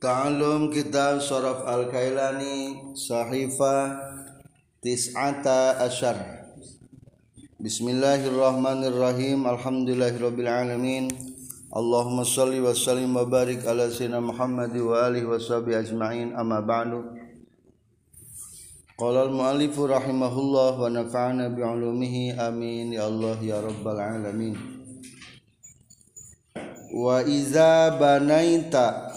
Ta'alum kitab Suraf Al-Kailani Sahifa Tis'ata Asyar Bismillahirrahmanirrahim Alhamdulillahirrabbilalamin Allahumma salli wa sallim wa barik ala sayyidina Muhammad wa alihi wa sahbihi ajma'in amma ba'du Qala al-muallifu rahimahullah wa nafa'ana bi'ulumihi amin ya Allah ya rabbal alamin Wa iza banaita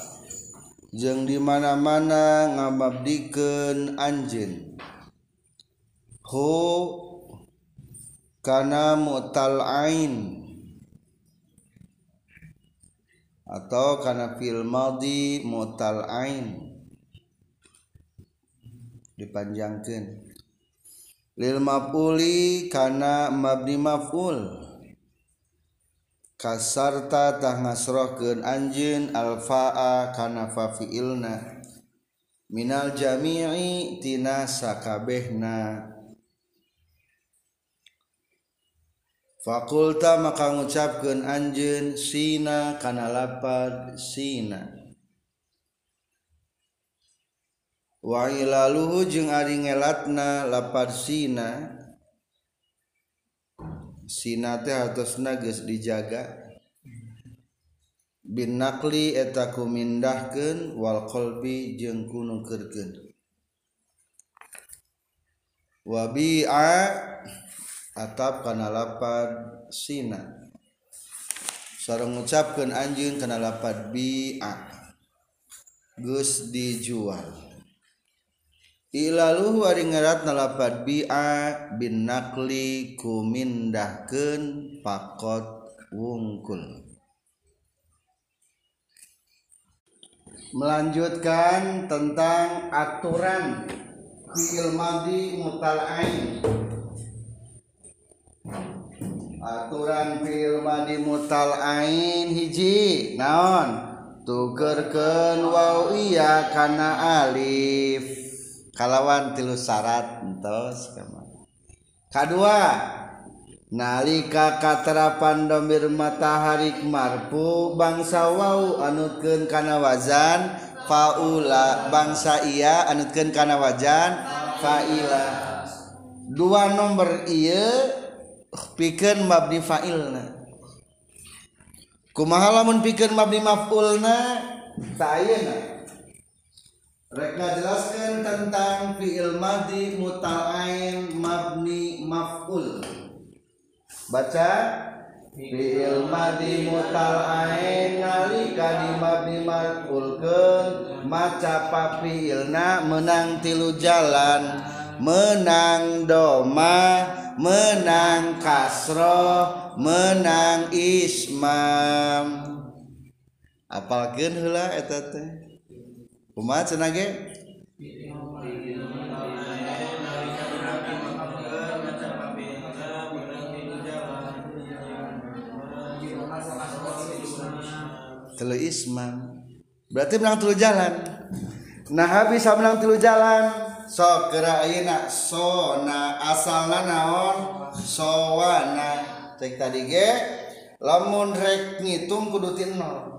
jeung dimana-mana ngababdiken anj ho karena mutalin atau karena filmdi mutalin dipanjangkan lilmapuli karena mabdi maful. kasarta tah ngasrohkeun anjeun alfaa kana fafiilna minal jami'i tina sakabehna. Fakulta maka ngucapkeun anjeun sina kana lapad sina. Wa ilaluhu jeung ari ngelatna lapad sina. sinate atas nages dijaga. Bin nakli etaku mindahkan wal kolbi jeng kunu kerken wabi'a atap kana lapad sina. Sareng ngucapkeun anjeun kana lapad bi'a. Geus dijual. Ilaluhu ari ngaratna lapad bi'a bin nakli kumindahkeun pakot wungkul. Melanjutkan tentang aturan fi'il madhi mutal'ain aturan fi'il madhi mutal'ain hiji naon? Tukerkeun waw iya kana alif kalawan tilu syarat entos kedua nalika katerapan domir matahari marfu bangsa wau anutkeun kana wazan faula bangsa iya anutkeun kana wajan faila. Dua nomor iya pikeun mabni fa'ilna. Kumaha lamun pikeun mabni maf'ulna? Ta rek jelaskan tentang fiil madhi muta'ain mabni maf'ul. Baca fiil madhi muta'ain nalika di mabni maf'ulkeun maca fiilna menang tilu jalan menang doma menang kasro menang ismam apalkeun heula eta teh? Kumaha cenah ge? telu isman. Berarti menang telu jalan. Nah habis menang telu jalan. So kera ayeuna sona asalna naon? Sowana cek tadi ge. Lamun rek ngitung kudu ti nol.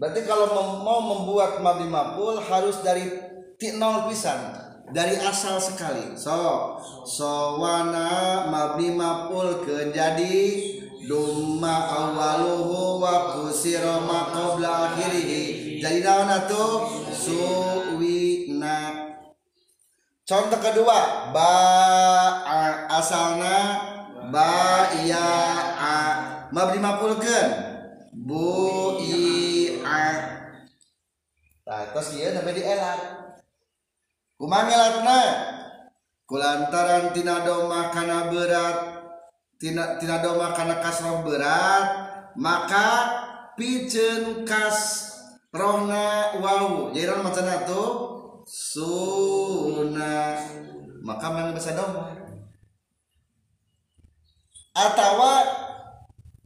Berarti kalau mau membuat mabni maf'ul harus dari nol pisan, dari asal sekali. So, sowana maf'ul ke jadi dumma awaluhu wa kusira ma qabla akhirih. Jadi naon atuh? Suwina. Contoh kedua, ba asalna ba ya a mabni maf'ul ke bu i Nah, terus dia sampai dielat. Kumaha ngelatna? Kulantaran tina doma kana berat, tina tina doma kana kasroh berat, maka piceun kas rohna wau. Jadi ron macana tuh sunah. Maka mana bisa doma. Atawa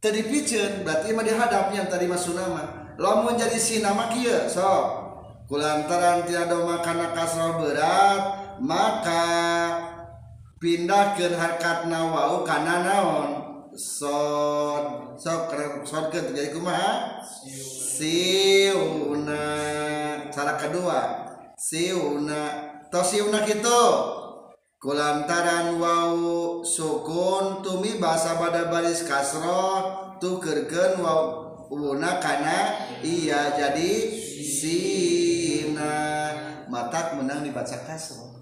tadi piceun berarti mah dihadapnya tadi masunama. lamun jadi sinama kieu? Sok. Kulantaran tiada makan kasro berat maka pindahkan harkat nawau karena naon? Sod. Sok sod ke jadi kumaha siuna cara kedua siuna tos siuna gitu kulantaran wau sukun tumi bahasa pada baris kasro tukerken wau una kana iya jadi sina matak menang dibaca kasro.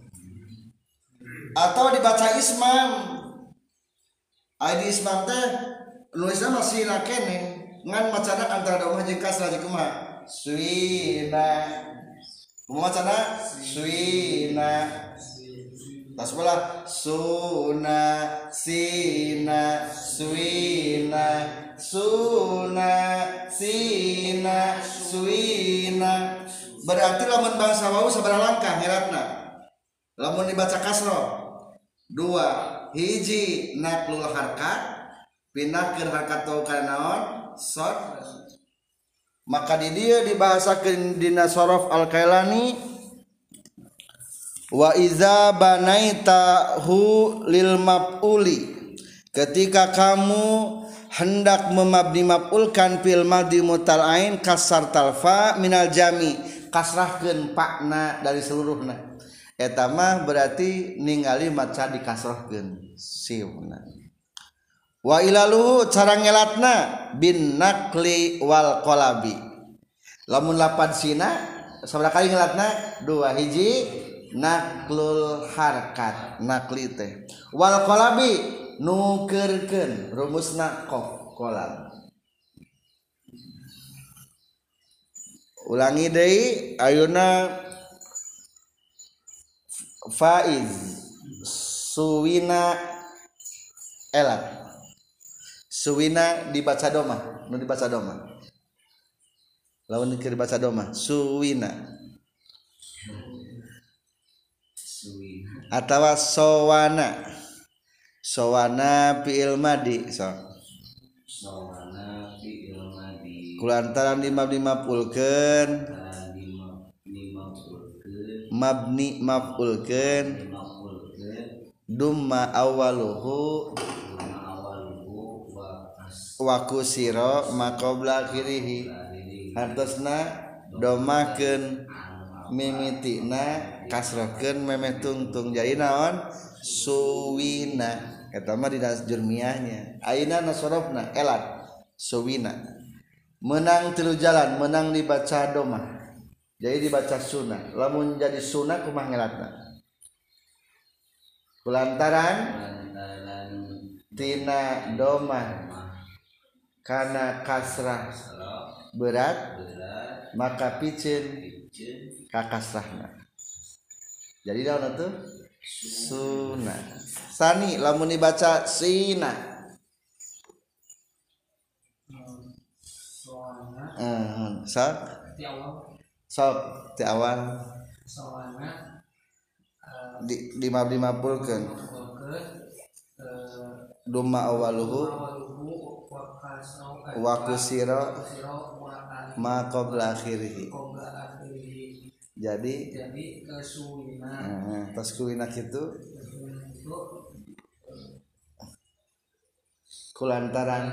Atau dibaca ismam. Adi ismam teh nulisnya masih nakene ngan macana antara domah jeung kasrah jeung kumaha? Suina kumaha macana? Suina tas bola suna sina suina. Suna sina suina. Berarti lamun bangsa wau sabar langkah ngeratna lamun dibaca kasro dua hiji naklul harkat pindah ke harkat tau karena sod. Maka di dia dibahasakan dina sorof al kailani wa iza banaitahu lil maf'uli. Ketika kamu hendak memabni maf'ulkan fil madi mutal ain kasar talfa minal jami. Kasrahkeun pakna dari seluruhna. Eta mah berarti ningali maca dikasrahkeun siuna wa ilalu cara ngelatna bin nakli wal qalabi. Lamun lapan sina sabaraha kali ngelatna? Dua hiji. Naklul harkat nakli teh. Wal qolabi nukerkeun rumusna qaf kolab ulangi deui ayeuna faiz suwina elat suwina dibaca doma nu dibaca doma lawan keur dibaca doma suwina atawa sowana. Sowana fiil madi so. Sowana fiil madi kulantaran imam dimapulkeun mabni mafulkeun dumma awaluhu. Waku siro makobla kirihi. Hartosna domakeun mimitina. kasroken meme tungtung jadi naon suwina. Etama di jurmiahnya. Aina nasorobna elat. Suwina. Menang tilu jalan menang dibaca doma jadi dibaca sunnah. Lamun jadi sunnah kumah ngelatna. Kulantaran tina doma karena kasrah berat maka picin kakasrahna. Jadi daun itu sunnah sani lamun dibaca sina. Eh sok sok ti awal. Di mabulkeun ke eh, duma awaluhu. Awaluhu wa kasro wa kusira kusiro wa an- ma qabla akhirih qabla akhirih. Jadi jadi kesuwina eh, pas kuwina itu kulantaran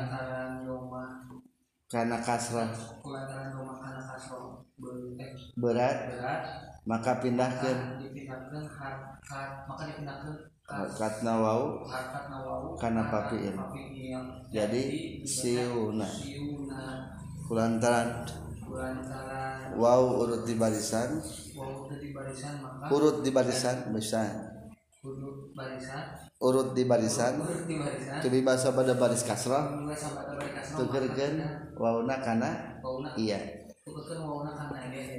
kulantaran kana kasrah. Kulantaran berat. Berat. Maka pindahkeun maka dipindahkan harkat maka dipindahkan harkat nawau. Papiin. papiin. Jadi, siuna. siuna. Kulantaran wau urut di barisan. wau di barisan maka urut di barisan bisa. Urut barisan. Urut di barisan. Urut di barisan. Kebi bahasa pada baris barisan tukerkeun wauna kana. iya.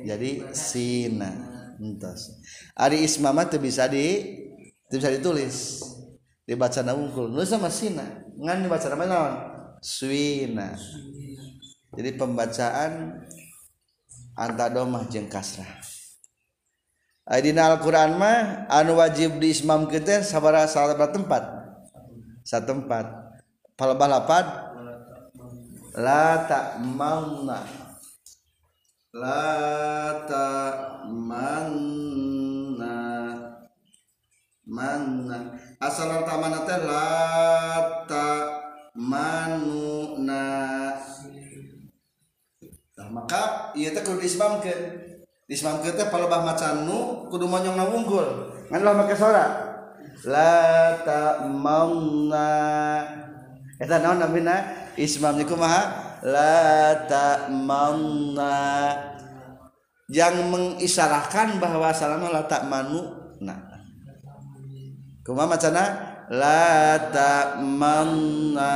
Jadi sina. entos. Ari ismama teu bisa di teu bisa ditulis. Dibaca na wungkul nulis sama sina. Ngan dibaca nama naon? Suina jadi pembacaan anta domah jeung kasrah. Aidina Al-Qur'an mah anu wajib di ismam kita sabara sabara tempat? Satempat. Palebah lapad? La ta'manna la ta'manna manna. Asal ta'manna teh? La ta'manuna maka ieu teh kudu diismamkeun ismam kita palebah macan nu kudu monyong na unggul ngan lah make sora. La ta mauna eta naon namina? Ismam niku kumaha la ta mauna yang mengisyaratkan bahwa salama la ta manu nah kumaha macana? La ta manna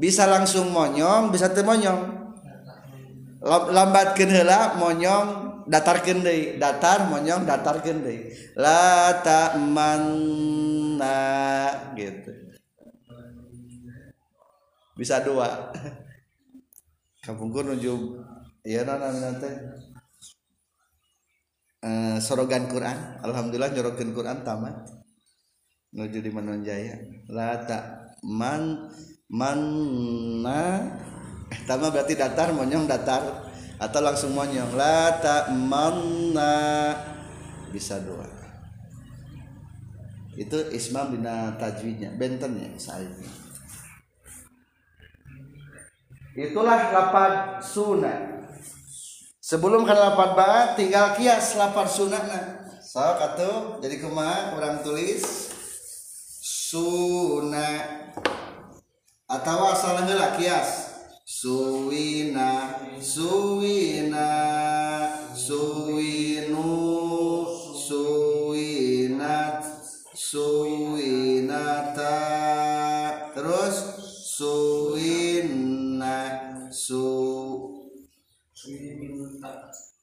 bisa langsung monyong bisa teu monyong lambat heula monyong datar deui. Datar monyong datar deui. La ta manna gitu. Bisa dua. Kampungku nuju iya nana nanti eh, sorogan Quran. Alhamdulillah nyorogan Quran tamat. Nuju di Manonjaya la ta man manna tama berarti datar monyong datar. Atau langsung monyong. La ta manna. Bisa dua. Itu isma bina tajwidnya bentennya saya itulah lapad sunnah sebelum kan lapad ba tinggal kias lapad sunnahna so katu jadi kumaha orang tulis. Sunnah atau asal kias suwina suwina suwinu suwinat suwinata. Terus suwina su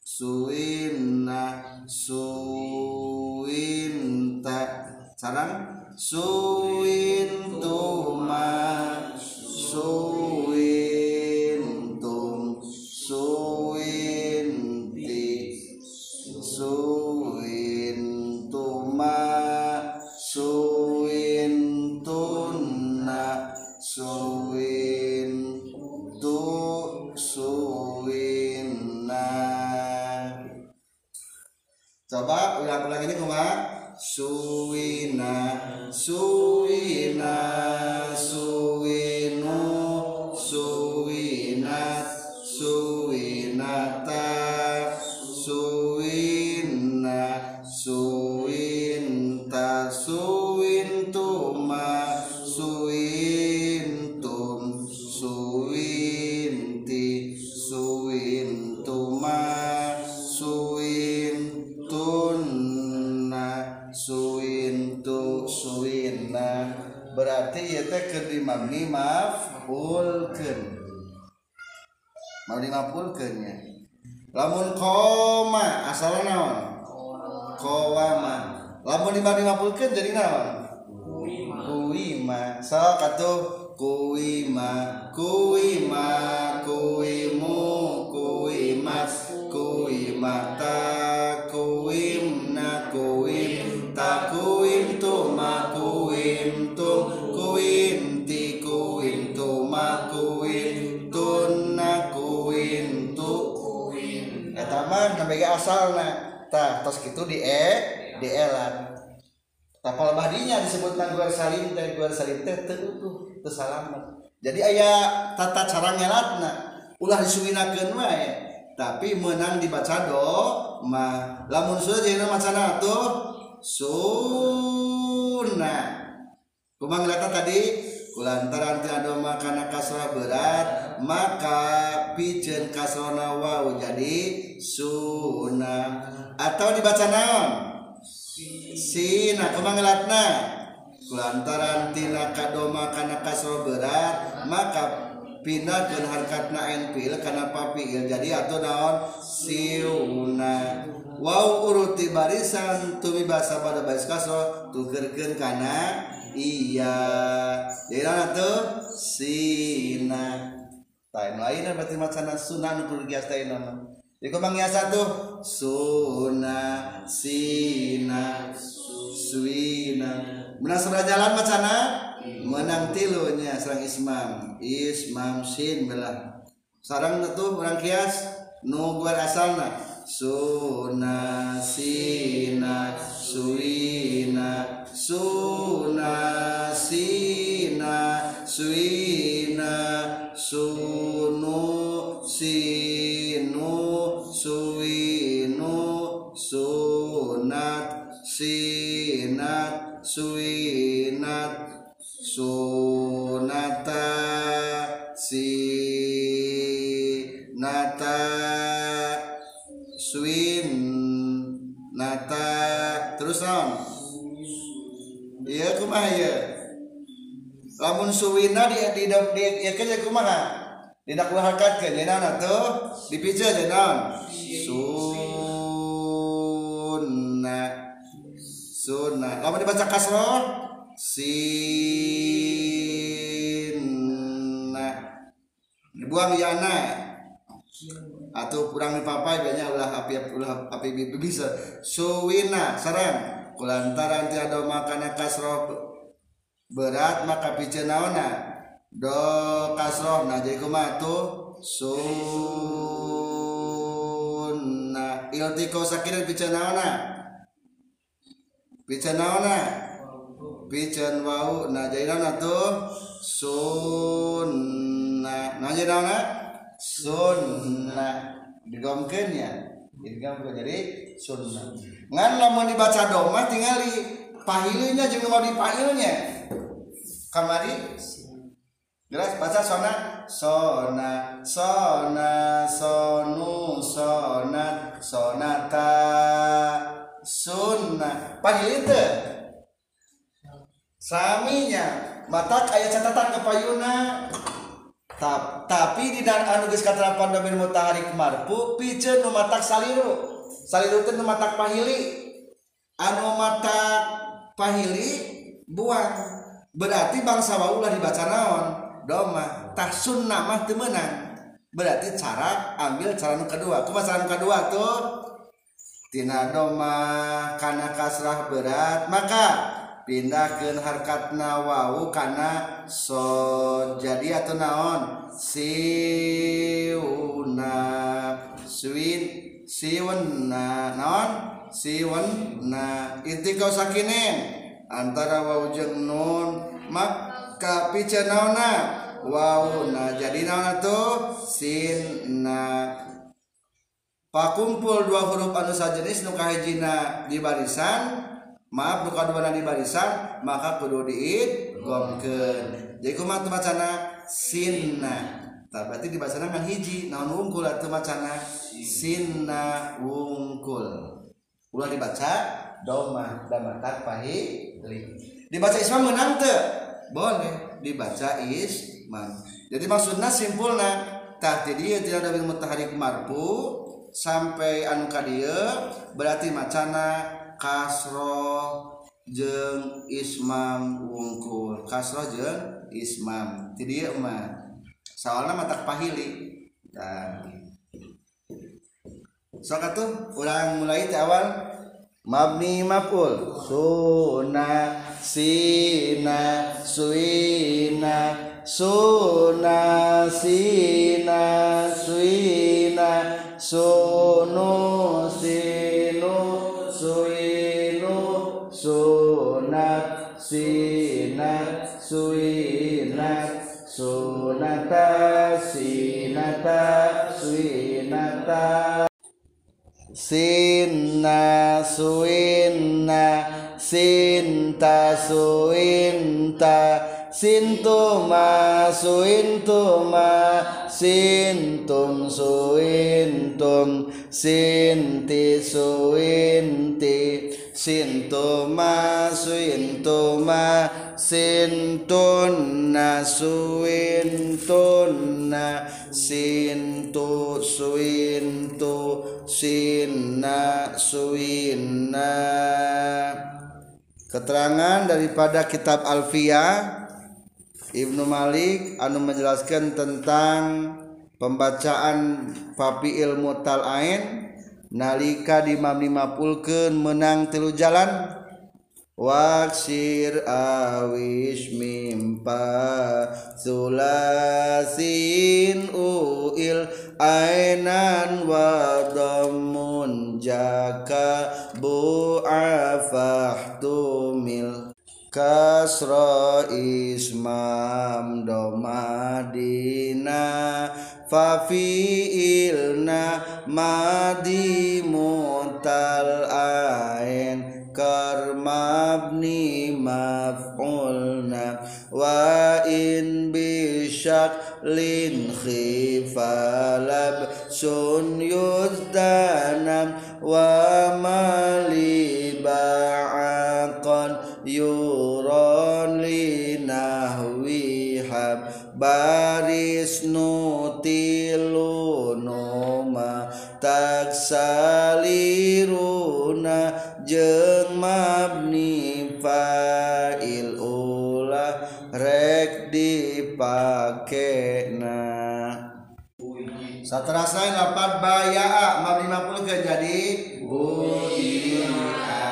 suwina suwinta. Sarang suwintuma suwintum suwintuma mabni maf'ulkeun nya lamun koma asalna naon? Qawama lamun dimabni maf'ulkeun jadi naon? Kuwima so katuh kuwima kuwima itu di e di elan. Tapal badinya disebut guar salim teh guar salim teh terutuh tersalamat jadi ayah tata cara ngelatna ulah disuwinakeun wae. Tapi menang dibaca do ma lamun sudah jadi macana tuh sunnah. Kumang tadi lantaran tiada kana kasra berat maka pijen kasrona wau jadi sunnah. Atau dibaca naon? Sina kumanglatna kulantaran tina kadoma kana kasro berat maka pindah ke harkatna enpil karena papil jadi atau daun siuna wow uruti barisan tumi bahasa pada baris kasro tugerken kana iya. Jadi atuh sina. Tain lain berarti macana sunnah nu kudu gias teh nama. Jadi kumang satu sunnah sina suina. Menang sebelah jalan macana menang tilunya serang ismam. Ismam sin belah. Sarang itu orang kias? Nu buat asalna suna sina suina suna sina suina sunu sinu iya kumaha ya lamun suwina di di di, di ya kerja kumaha? Tidak harkat ke jenana tuh dipicu aja naon? Sunna sunna lamun dibaca kasroh? Sinna dibuang yana atau kurang dipapai banyak ulah api ulah api bisa. Suwina sarang kulantaran tiada makan kasroh berat maka piceun naonna do kasroh nah jadi kumaha tuh? Sunna iltiko sakirin piceun naonna piceun naonna piceun wau nah jadi naonna tuh? Sunna nah jadi naonna sunnah. Digomkeun ya? Jadi sunnah ngan lamun dibaca doma tingali pahilunya jeung mau dipahilnya kamari. Jelas baca sona sona sona sonu sonat sonata sunnah pahil itu saminya mata kayak catatan kepayuna Ta tapi di dan anuges katerapan domir mutaharik marfu pijen numatak saliru. salirutun matak pahili. Anu mata pahili buang berarti bangsa waulah dibaca naon? Doma. Tah sunnah mah temenang berarti cara ambil cara nu kedua kumaha cara nu kedua tuh. Tina doma karena kasrah berat maka pindahkan harkatna wau karena so jadi atau naon? Siuna swin. siwenna naon? Siwenna itikau sakinin antara wau jeung nun maka pica naona. Wawna jadi naona tuh sinna pakumpul dua huruf anu sajenis nu kahijina di barisan maaf bukan dua di barisan maka kudu diidgomkeun. Jadi kumaha bacana? Sinna tah berarti di bahasana kan hiji naon wungkul atuh macana sinna wungkul. Ulah dibaca doma dan matak pahi dibaca isma menang teu boleh. Dibaca isman. Jadi maksudnya simpulna tah ti dieu tidak ada mutaharik marfu sampai anu dieu berarti macana kasro jeng ismam wungkul. Kasro jeng ismam. Ti dieu mah soalna matak pahili dan sok atuh ulang mulai ti awal mabni maf'ul suna sina suina suna sina suina sunu sinu suinu sunat sinat suinat sunata sinata suinata Sinna suinna. Sinta suinta. Sintuma suintuma. Sintum suintum. Sinti suinti sintuma suintuma sintunna suintunna sintu suintu sinna suinna keterangan daripada kitab Alfiyah Ibnu Malik anu menjelaskan tentang pembacaan papi ilmu talain nalika dimamlipulken menang tilu jalan waksir awis mimpa sulasin uil ainan wadamun jaka bu'afahtumil kasra ismam domadina ففي إلنا مادي متل عين كرم ابني مفعولنا وإن بشكل خفالب سن يزدانا ومالي باعقا يوران لنهوي حب baris nutilunoma taksaliruna jeung mabni fa'il ulah rek dipakena. Saterasna lapat bayaa mabni maf'ul ke jadi? Bui'a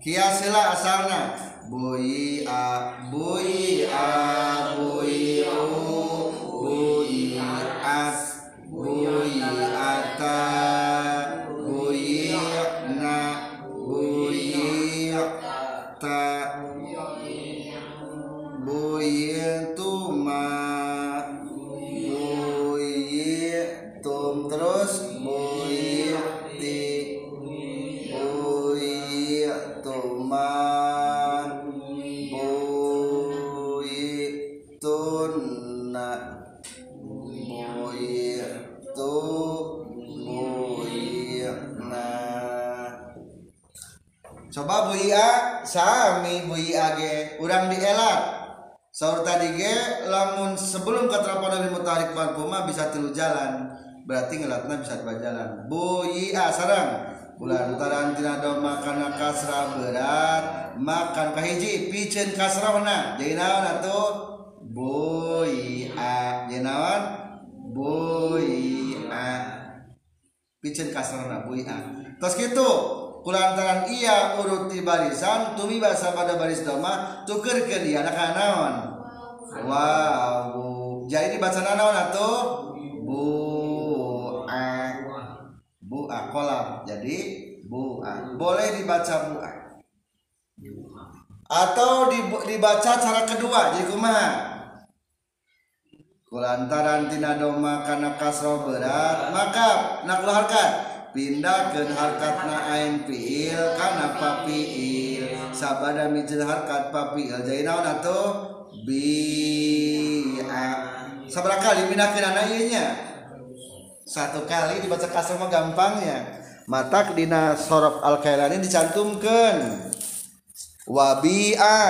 kiasila asalna? Bui'a bui'a ge urang dielat saur tadi ge lamun sebelum katrapan dari mutarik mah bisa tilu jalan berarti ngelatna bisa dua jalan. Buia sarang. Bulan taran tina do makan kasra berat makan kahiji piceun kasrahna jadi naon atuh? Buia jadi naon? Buia piceun kasrahna buia terus gitu kulantaran iya urut di barisan tumi bahasa pada baris doma tukerkeun dia anak naon. Wow jadi dibaca naon atuh? Bu'a bu'a kolam. Jadi bu'a boleh dibaca bu'a atau dibu- dibaca cara kedua jadi kumaha? Kulantaran tina doma kana kasro berat maka nak harkat pindahkeun harkatna ain fiil kana papiil sabada mijil harkat papiil jadi naon atuh? Bi'a. Sabaraha kali pindahkeun ana ieu nya? Satu kali dibaca kasar mah gampangnya mata dina sorof al kailani dicantumkan wabi'a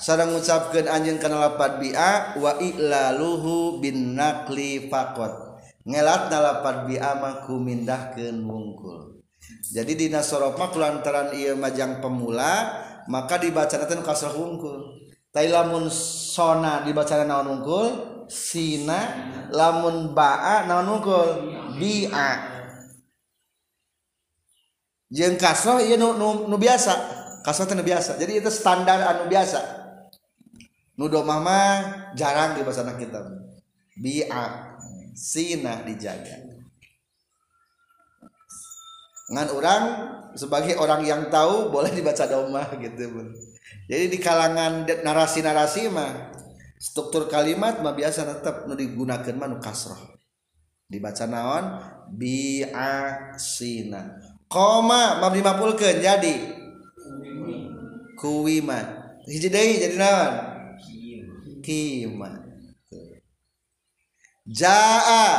sareng ngucapkeun anjeun kana lapat bi'a wa ilaluhu bin nakli faqat ngelat nalapan biamaku mindahkan wungkul. Jadi di nasorokmak lantaran ieu majang pemula maka dibaca nanti kasroh wungkul. Tapi lamun sona dibaca naon wungkul? Sina lamun ba'a naon wungkul? Bi'a. Jeng kasroh iya nu, nu, nu biasa. Kasroh itu nu biasa. Jadi itu standar anu biasa. Nu domah mah jarang di bahasa kita bi'a. Sina dijaga. Ngan orang sebagai orang yang tahu boleh dibaca domah gitu Bun. jadi di kalangan narasi-narasi mah struktur kalimat mah biasa tetap nu digunakan mah nu kasroh. Dibaca naon? Bi'a sina. Koma mabdi mapulkeun jadi? Kuwima hiji deui jadi naon? Kima jaa.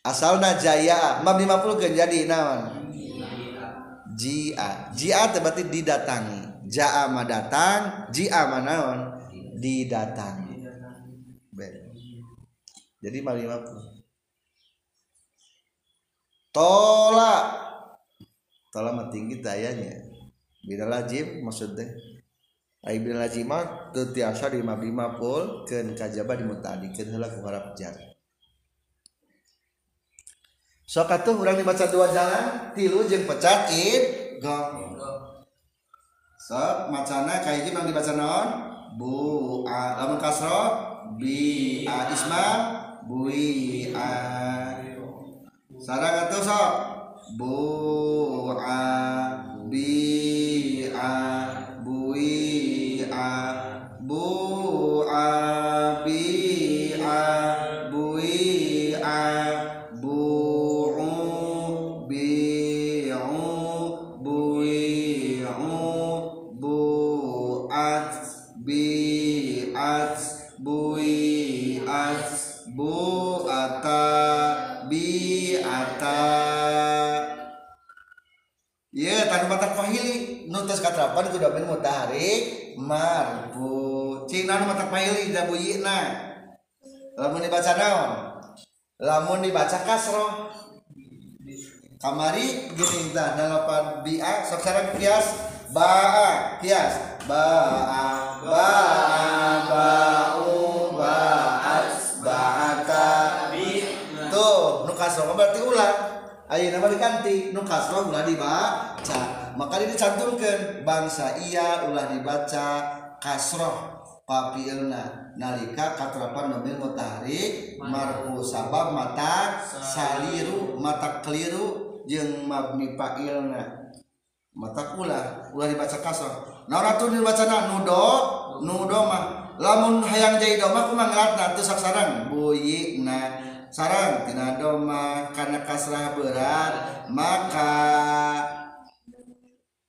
Asalna jaya. Mabdi mapulkeun jadi naon? Jia. Jia berarti didatangi. Jaa mah datang jia mah naon? Didatangi. Beda. jadi mabdi mapul tolak tolak mah tinggi dayanya bila lajim maksudnya ai bila lajim mah teu tiasa di mabdi mapul keun kajaba dimutadikeun heula ku harap jar. Sok atuh urang dibaca dua jalan tilu jeung pecat id gong sok macana kahiji mang dibaca naon? Bu a lamun kasro bi a isma bui a. Sarang atuh sok bu a Iya, tanu mata pahili nutus katrapan kudu ben mutaharik marfu. Cina nu mata pahili da buyina. Lamun dibaca naon? Lamun dibaca kasroh. Kamari gini tah dalapan bi'a sok sareng kias ba'a kias ba'a ba'a ba'u ba'at ba'ata tuh nu kasroh berarti ulang Ayeuna mah diganti nu kasroh ulah dibaca. Maka dicantumkeun bangsa iya ulah dibaca kasroh papilna nalika katrapan domir mutarik marfu sabab mata saliru mata keliru jeung mabni fa'ilna mata ulah ulah dibaca kasrah. Naratun dibacana nudo nudo mah. Lamun hayang jadi domah kumangratna teu saksarang buyina sarang tina doma karena kasrah berat maka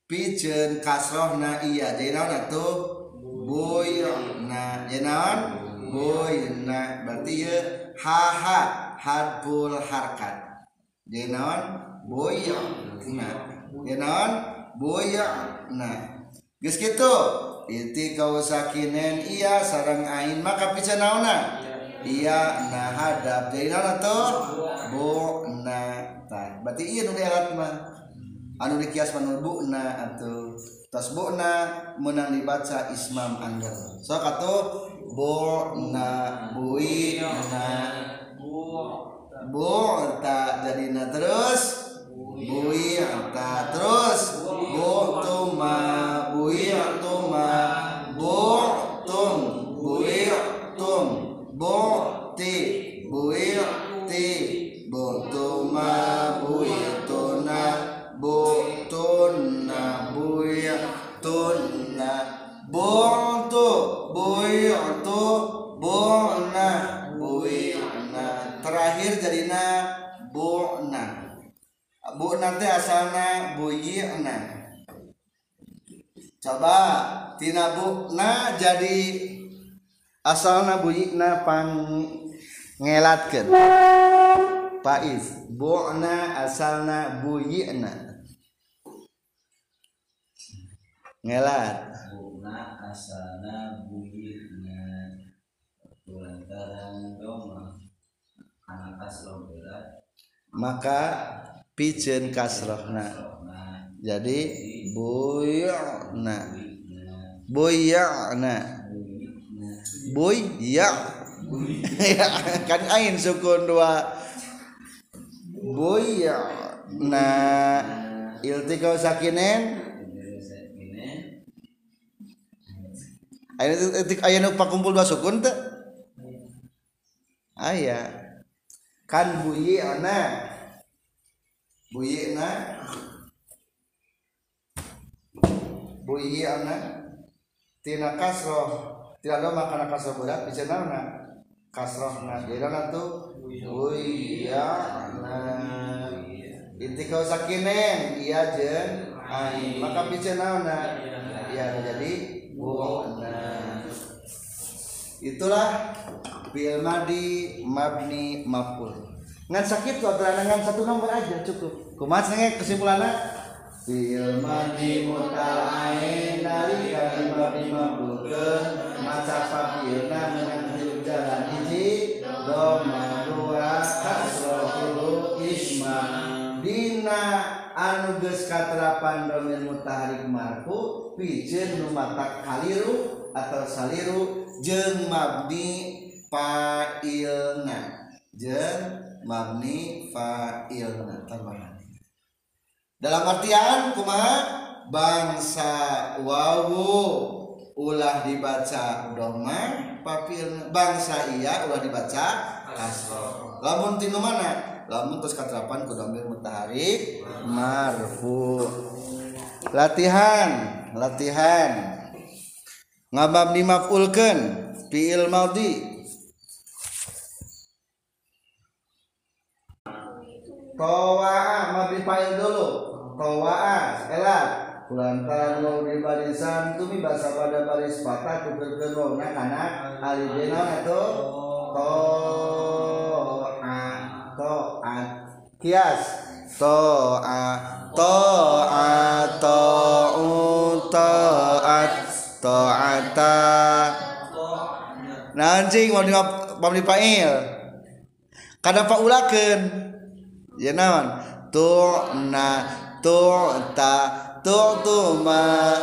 piceun kasrohna iya. Jadi naon atuh buyna jadi naon? Buyna berarti ye haha hadful harkat. Jadi naon? Buyna jadi naon? Buyna geus kitu? Iti kau sakinen iya sarang ain maka piceun naonna iya nah hadap jadi naon atuh buna tah berarti iya nu dialat mah anu dikias manu buna atuh. Tos buna menang dibaca ismam angger. Sok atuh buna bui na bu ta. Jadina terus bui ta. Terus bu tuma bui tuma nanti asalna buyina coba tina bu na jadi asalna buyina pang ngelatkeun. Pais bu'na asalna buyina ngelat. Buna asana buyirna Kulantaran doma Anak berat maka piceun kasrohna jadi buyana buyana buya kan ain sukun dua. Buyana iltikau sakinen? Ayeuna etik aya nu pakumpul dua sukun teh? Aya. Kan buyana ana buyi na buyi ana tina kasroh tidak ada makanan kasroh berat bisa naona kasroh na jadi naona tuh buyana inti kau sakinen iya jen ain maka bisa naona ya jadi buana itulah. Bil madi mabni maful ngan sakit tuh ngan satu nomor aja cukup. Kumat nge kesimpulannya? Fil madi mutalain dari kali bab lima puluh maca fakirna menanggil jalan hiji. Doma dua kasrohulu isma dina anu geus katerapan domir mutaharik marfu pijeun numatak kaliru atau saliru jeung mabni fa'ilna. Jeung mabni fa'ilna tambahan. Dalam artian kumaha? Bangsa wawu ulah dibaca doma papil bangsa iya ulah dibaca asro. Lamun tinu mana? Lamun terus katerapan ku domir mutahari marfu. Latihan latihan. Ngabab dimafulkeun fiil madhi. towa mabdi fa'il dulu. Towa sekali kulantaran wong di barisan tumi bahasa pada baris patah tukerkeun wong na kana ari dena atuh to a to a kias. To'a to'a to a to u to nancing mau di mau dipail. Kada paulakeun. ya naon tu na tu ta tu tu ma.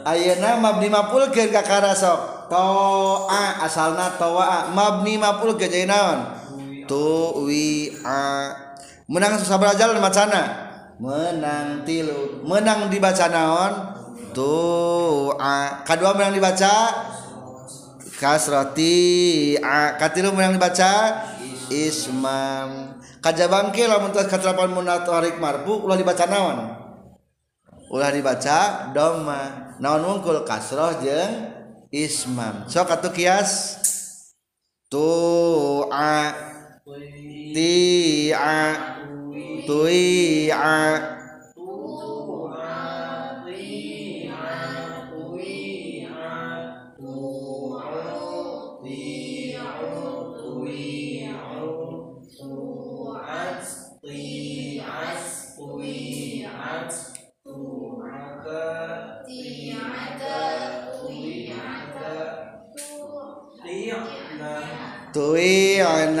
Ayeuna mabni mafulkeun ka karasok toa asalna toa. Mabni mafulkeun jadi naon tuwi a. Menang sabaraha jalan macana? Menang tilu. Menang dibaca naon doa kadua menang dibaca? Kasrati a. Katilu menang dibaca? Ismam. Kajabang ke lamun teu katrapan munatorik marfu ulah dibaca naon? Ulah dibaca doma. Naon wungkul? Kasroh jeung ismam. Sok atuh kias? Tu'a. Ti'a. Tui'a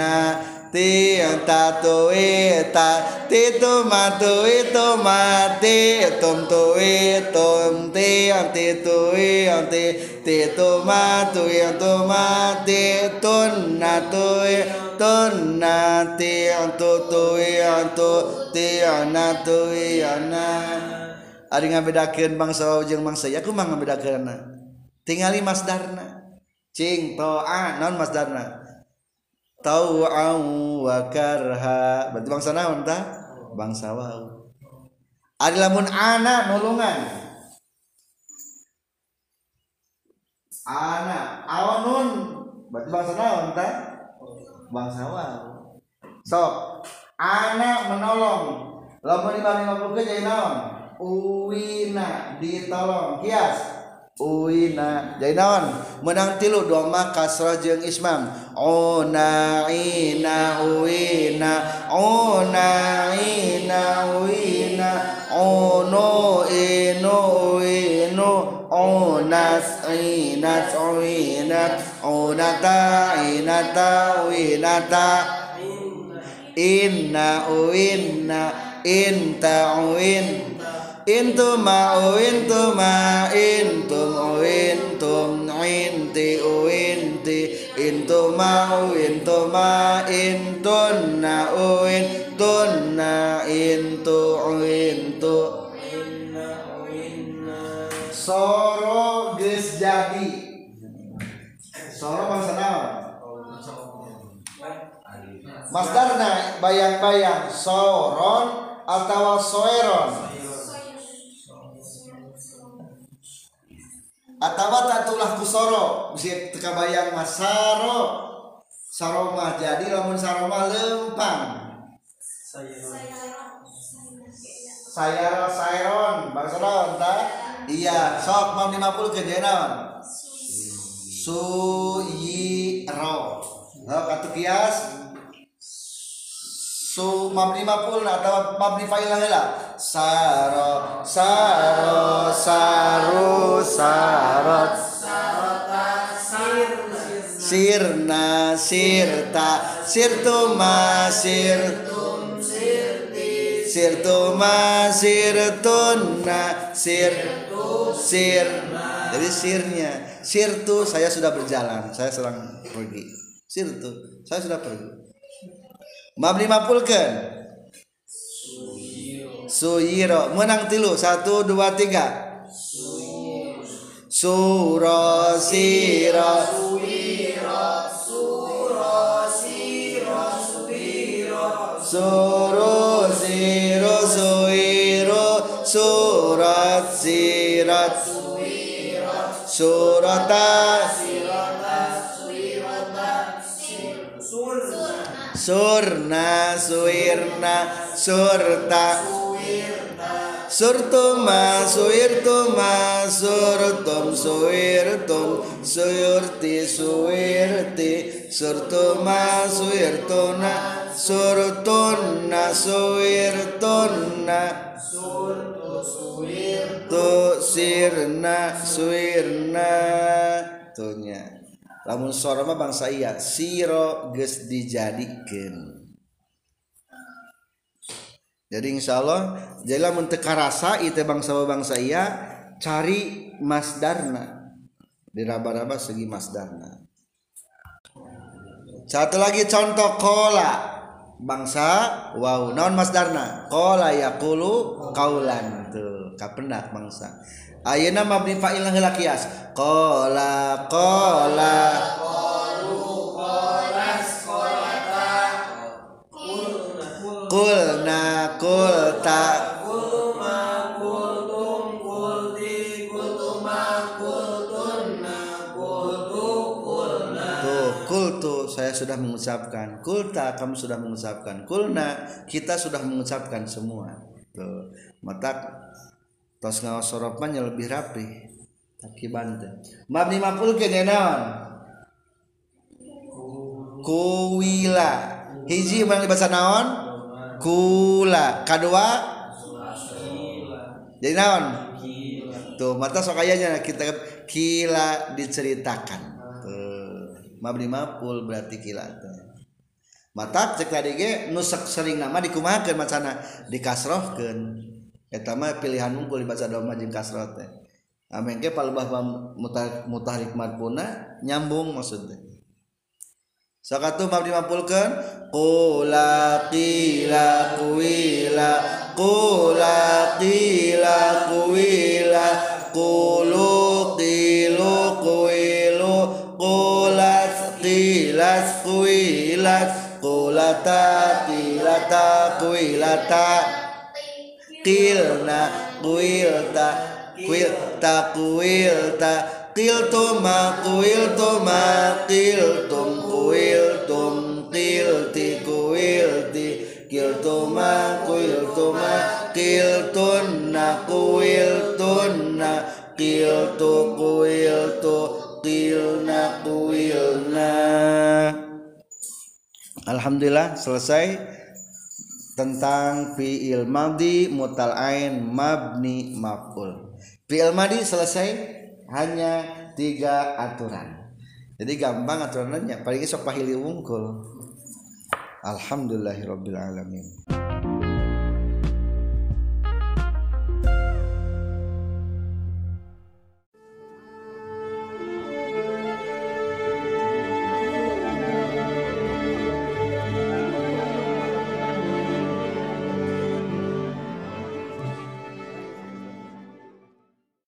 a tui a tui ana ti ta tui ta ti tu ma tui tu ma ti tum tui tum ti ti tui ti ti tu ma tui tu ma ti tun na tui tun na ti tu tui tu ti na tui na. Ari ngabedakeun bangsa jeung bangsa ya kumaha ngabedakeunna tingali masdarna cing to'a non masdarna tau'an wa karha. Berarti bangsa naon tah bangsa wau. Ari lamun ana nulungan. Ana awanun berarti bangsa naon tah bangsa wau. Sok ana menolong. Lamun dibanding ke jadi naon? Uwina ditolong. Kias Uina jadi naon? Menang tilu doma kasrah jeung ismam. Ona ina uina ona ina uina ono ino uino onas inas uina onata inata uinata inna uinna inta uin intuma intuma intum intum inti inti intuma intuma intunna intunna intu intu soro geus jadi soro bangsa naon Masdarna bayang-bayang soron atau soeron atau tatulah kusoro. Bisa teka bayang mas saro. Saro mah jadi lamun saro mah lempang. Sayaro sayron bangsa naon ta? Iya sok mau 50 ke naon? Suyiro Nah, katu kias su mabni maful atau mabni fa'il heula saro saro saru sarot sirna sirta sirtuma sirtum sirtuma sirtunna sir sir. Jadi sirnya sirtu saya sudah berjalan saya sedang pergi. Sirtu saya sudah pergi Mabni mapulkan Suyiro Menang tilu. Satu dua tiga. Suro siro Suro siro suiro Surat sirat. Surata Surna suirna surta. Surtuma suirtuma surtum suirtum. Suyurti suirti. Surtuma suirtuna. Surtunna suwirtunna tu sirna suirna. Tuhnya lamun soro mah bangsa iya siro geus dijadikeun. Jadi insya Allah jadi lamun teu karasa itu bangsa bangsa iya cari masdarna. Diraba-raba segi masdarna. Satu lagi contoh kola. Bangsa wow naon masdarna? Kola yakulu kaulan tuh kapendak bangsa ayeuna mabni fa'il heula kias Tuh, kultu saya sudah mengucapkan. Kulta kamu sudah mengucapkan. Kulna kita sudah mengucapkan semua. Tuh, mata tos ngawas soropnya lebih rapi. Kaki banten mabni maful ke naon kuwila. Hiji mana bahasa naon? Kula kadua? Jadi naon? Tuh mata sok ayanya kita kila diceritakan. Tuh mabni maful berarti kila mata cek tadi ge nusak sering nama dikumahakeun macana. Dikasrohkeun. Eta mah pilihan unggul dibaca doma jeung kasroh teh. Amengke palebah mutah mutahrik madpuna nyambung maksudnya. Sakatu mabdi mapulkeun qula qila kuila qula qila kuila qulu qilu kuilu qulat qilas kuilat qulata qilata kuilata qilna kuilta kuilta kuilta qiltuma kuiltuma qiltum kuiltum qilti kuilti qiltuma kuiltuma qiltunna kuiltunna qiltu kuiltu qilna kuilna. Alhamdulillah selesai tentang fi'il madhi mutal ain mabni maf'ul. Fi'il madhi selesai hanya tiga aturan. Jadi gampang aturannya, paling sok pahili wungkul. Alhamdulillahirabbil alamin.